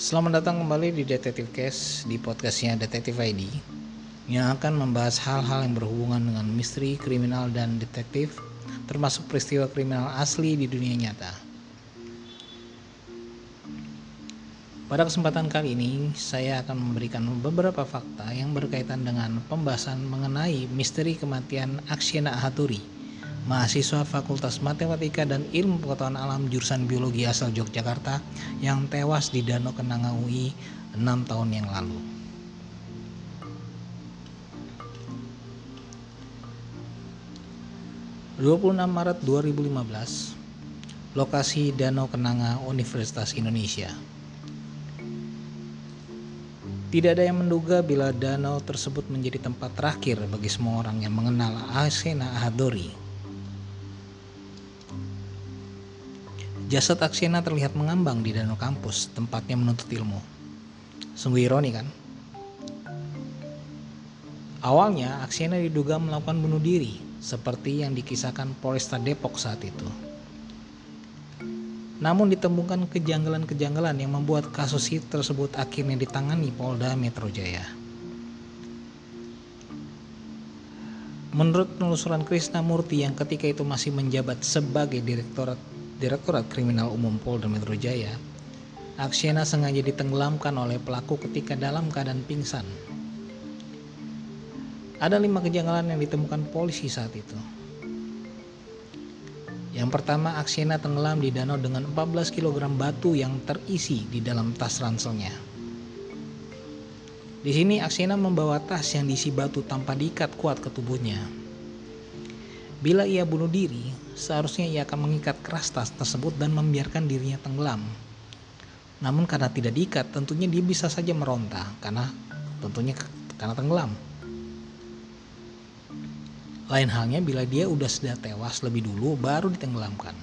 Selamat datang kembali di Detektif Case di podcastnya Detektif ID yang akan membahas hal-hal yang berhubungan dengan misteri, kriminal, dan detektif termasuk peristiwa kriminal asli di dunia nyata. Pada kesempatan kali ini, saya akan memberikan beberapa fakta yang berkaitan dengan pembahasan mengenai misteri kematian Aksyena Haturi mahasiswa Fakultas Matematika dan Ilmu Pengetahuan Alam jurusan Biologi asal Yogyakarta yang tewas di Danau Kenanga UI 6 tahun yang lalu. ...26 Maret 2015... ...lokasi Danau Kenanga Universitas Indonesia... Tidak ada yang menduga bila danau tersebut menjadi tempat terakhir bagi semua orang yang mengenal Asena Ahadori Jasad Aksena terlihat mengambang di danau kampus, tempatnya menuntut ilmu. Sungguh ironi kan? Awalnya, Aksena diduga melakukan bunuh diri, seperti yang dikisahkan Polresta Depok saat itu. Namun ditemukan kejanggalan-kejanggalan yang membuat kasus tersebut akhirnya ditangani Polda Metro Jaya. Menurut penelusuran Krisna Murti yang ketika itu masih menjabat sebagai Direktorat Direktorat Kriminal Umum Polda Metro Jaya, Aksiana sengaja ditenggelamkan oleh pelaku ketika dalam keadaan pingsan. Ada lima kejanggalan yang ditemukan polisi saat itu. Yang pertama, Aksiana tenggelam di danau dengan 14 kg batu yang terisi di dalam tas ranselnya. Di sini Aksiana membawa tas yang diisi batu tanpa diikat kuat ke tubuhnya. Bila ia bunuh diri, seharusnya ia akan mengikat keras tas tersebut dan membiarkan dirinya tenggelam. Namun karena tidak diikat, tentunya dia bisa saja meronta karena tentunya karena tenggelam. Lain halnya bila dia sudah sudah tewas lebih dulu baru ditenggelamkan.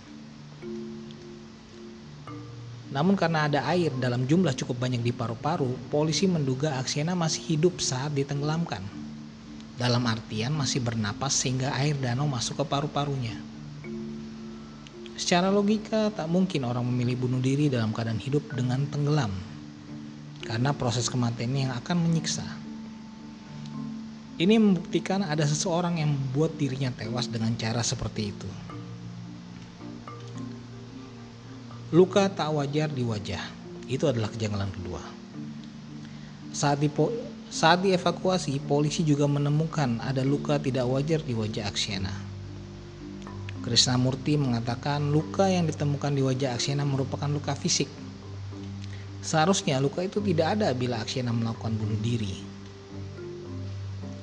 Namun karena ada air dalam jumlah cukup banyak di paru-paru, polisi menduga Aksiana masih hidup saat ditenggelamkan. Dalam artian masih bernapas sehingga air danau masuk ke paru-parunya. Secara logika tak mungkin orang memilih bunuh diri dalam keadaan hidup dengan tenggelam. Karena proses kematian yang akan menyiksa. Ini membuktikan ada seseorang yang membuat dirinya tewas dengan cara seperti itu. Luka tak wajar di wajah. Itu adalah kejanggalan kedua. Saat dipo saat dievakuasi, polisi juga menemukan ada luka tidak wajar di wajah Aksiana. Krishnamurti mengatakan luka yang ditemukan di wajah Aksiana merupakan luka fisik. Seharusnya luka itu tidak ada bila Aksiana melakukan bunuh diri.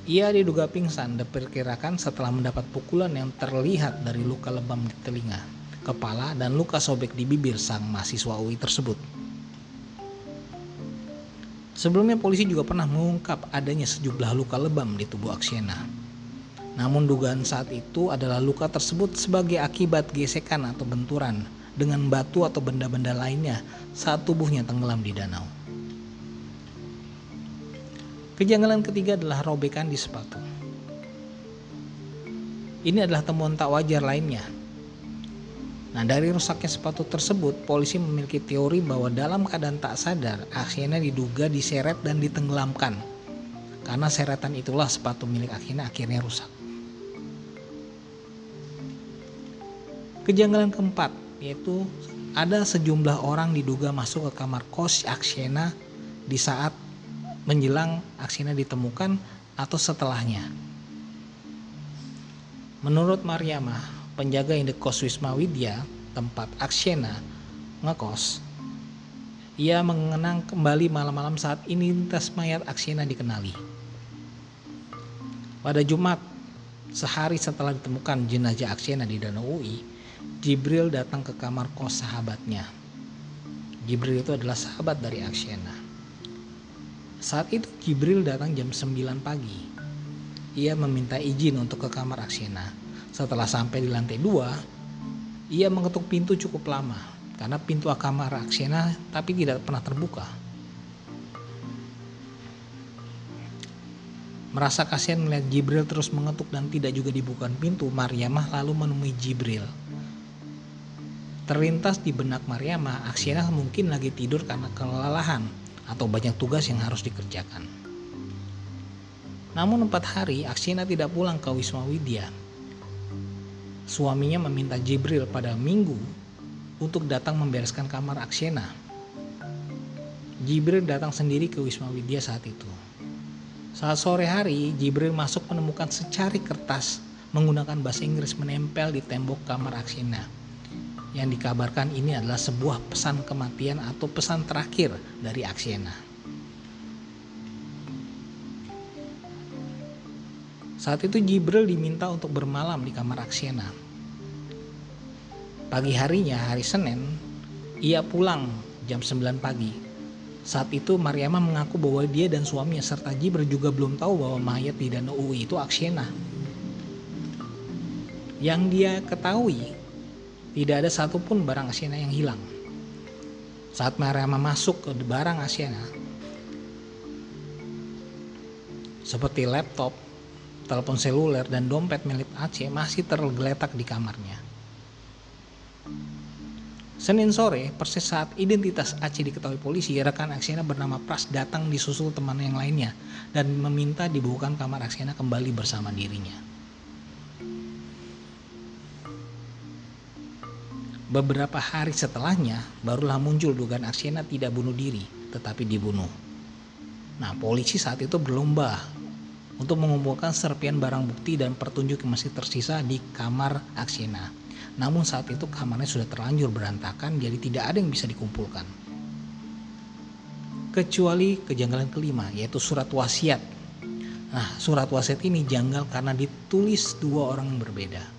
Ia diduga pingsan diperkirakan setelah mendapat pukulan yang terlihat dari luka lebam di telinga, kepala, dan luka sobek di bibir sang mahasiswa UI tersebut. Sebelumnya polisi juga pernah mengungkap adanya sejumlah luka lebam di tubuh Aksiena. Namun dugaan saat itu adalah luka tersebut sebagai akibat gesekan atau benturan dengan batu atau benda-benda lainnya saat tubuhnya tenggelam di danau. Kejanggalan ketiga adalah robekan di sepatu. Ini adalah temuan tak wajar lainnya Nah dari rusaknya sepatu tersebut, polisi memiliki teori bahwa dalam keadaan tak sadar, Aksiana diduga diseret dan ditenggelamkan. Karena seretan itulah sepatu milik Aksiana akhirnya rusak. Kejanggalan keempat, yaitu ada sejumlah orang diduga masuk ke kamar kos Aksiana di saat menjelang Aksiana ditemukan atau setelahnya. Menurut Mariamah, penjaga indekos Wisma Widya, tempat Aksena ngekos, ia mengenang kembali malam-malam saat identitas mayat Aksena dikenali. Pada Jumat, sehari setelah ditemukan jenazah Aksena di Danau UI, Jibril datang ke kamar kos sahabatnya. Jibril itu adalah sahabat dari Aksena. Saat itu Jibril datang jam 9 pagi. Ia meminta izin untuk ke kamar Aksena setelah sampai di lantai dua, ia mengetuk pintu cukup lama karena pintu kamar Aksena tapi tidak pernah terbuka. Merasa kasihan melihat Jibril terus mengetuk dan tidak juga dibuka pintu, Maryamah lalu menemui Jibril. Terlintas di benak Mariama, Aksiana mungkin lagi tidur karena kelelahan atau banyak tugas yang harus dikerjakan. Namun empat hari, Aksiana tidak pulang ke Wisma Widya. Suaminya meminta Jibril pada minggu untuk datang membereskan kamar Aksiana. Jibril datang sendiri ke Wisma Widya saat itu. Saat sore hari, Jibril masuk menemukan secari kertas menggunakan bahasa Inggris menempel di tembok kamar Aksiana yang dikabarkan ini adalah sebuah pesan kematian atau pesan terakhir dari Aksiena. Saat itu Jibril diminta untuk bermalam di kamar Aksiena. Pagi harinya, hari Senin, ia pulang jam 9 pagi. Saat itu Mariama mengaku bahwa dia dan suaminya serta Jibril juga belum tahu bahwa mayat di Danau UI itu Aksiena. Yang dia ketahui tidak ada satupun barang Asiana yang hilang. Saat Mariama masuk ke barang Asiana, seperti laptop, telepon seluler, dan dompet milik Aceh masih tergeletak di kamarnya. Senin sore, persis saat identitas Aceh diketahui polisi, rekan Aksiana bernama Pras datang disusul teman yang lainnya dan meminta dibukakan kamar Aksiana kembali bersama dirinya. Beberapa hari setelahnya, barulah muncul dugaan Arsena tidak bunuh diri, tetapi dibunuh. Nah, polisi saat itu berlomba untuk mengumpulkan serpian barang bukti dan pertunjuk yang masih tersisa di kamar Aksena. Namun saat itu kamarnya sudah terlanjur berantakan, jadi tidak ada yang bisa dikumpulkan. Kecuali kejanggalan kelima, yaitu surat wasiat. Nah, surat wasiat ini janggal karena ditulis dua orang yang berbeda.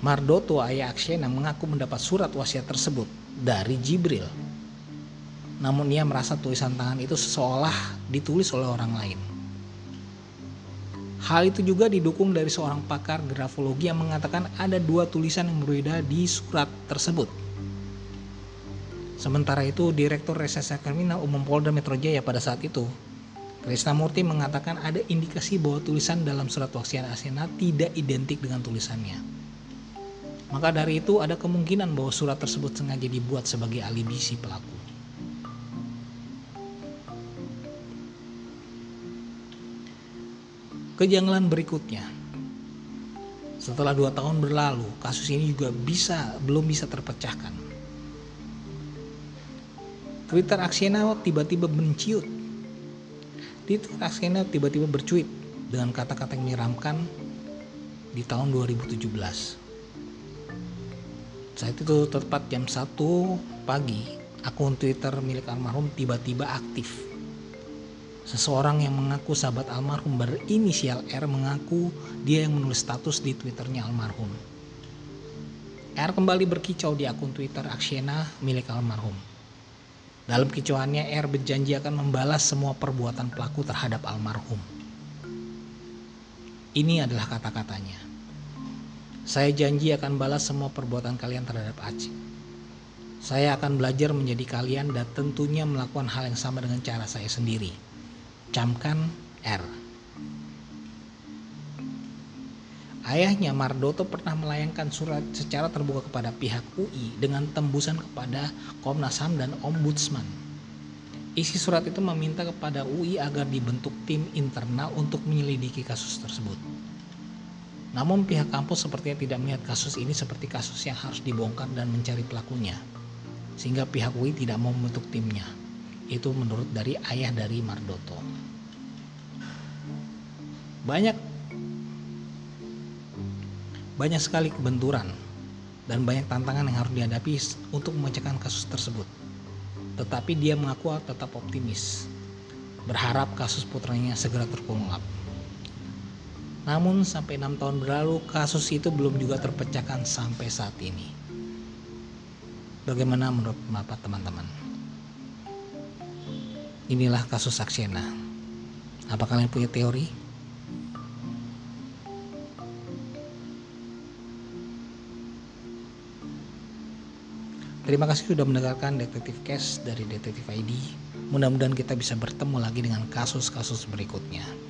Mardoto ayah Aksena mengaku mendapat surat wasiat tersebut dari Jibril. Namun ia merasa tulisan tangan itu seolah ditulis oleh orang lain. Hal itu juga didukung dari seorang pakar grafologi yang mengatakan ada dua tulisan yang berbeda di surat tersebut. Sementara itu, Direktur Reserse Kriminal Umum Polda Metro Jaya pada saat itu, Krisnamurti mengatakan ada indikasi bahwa tulisan dalam surat wasiat Asena tidak identik dengan tulisannya. Maka dari itu ada kemungkinan bahwa surat tersebut sengaja dibuat sebagai alibi si pelaku. Kejanggalan berikutnya, setelah dua tahun berlalu, kasus ini juga bisa belum bisa terpecahkan. Twitter Aksiena tiba-tiba menciut. Twitter Aksiena tiba-tiba bercuit dengan kata-kata yang menyeramkan di tahun 2017. Saat itu tepat jam 1 pagi, akun Twitter milik almarhum tiba-tiba aktif. Seseorang yang mengaku sahabat almarhum berinisial R mengaku dia yang menulis status di Twitternya almarhum. R kembali berkicau di akun Twitter Aksiena milik almarhum. Dalam kicauannya, R berjanji akan membalas semua perbuatan pelaku terhadap almarhum. Ini adalah kata-katanya. Saya janji akan balas semua perbuatan kalian terhadap Aceh. Saya akan belajar menjadi kalian dan tentunya melakukan hal yang sama dengan cara saya sendiri. Camkan R. Ayahnya Mardoto pernah melayangkan surat secara terbuka kepada pihak UI dengan tembusan kepada Komnas HAM dan Ombudsman. Isi surat itu meminta kepada UI agar dibentuk tim internal untuk menyelidiki kasus tersebut. Namun pihak kampus sepertinya tidak melihat kasus ini seperti kasus yang harus dibongkar dan mencari pelakunya. Sehingga pihak UI tidak mau membentuk timnya. Itu menurut dari ayah dari Mardoto. Banyak banyak sekali kebenturan dan banyak tantangan yang harus dihadapi untuk memecahkan kasus tersebut. Tetapi dia mengaku tetap optimis, berharap kasus putranya segera terungkap. Namun sampai enam tahun berlalu kasus itu belum juga terpecahkan sampai saat ini. Bagaimana menurut Bapak teman-teman? Inilah kasus Saksena. Apa kalian punya teori? Terima kasih sudah mendengarkan Detektif Case dari Detektif ID. Mudah-mudahan kita bisa bertemu lagi dengan kasus-kasus berikutnya.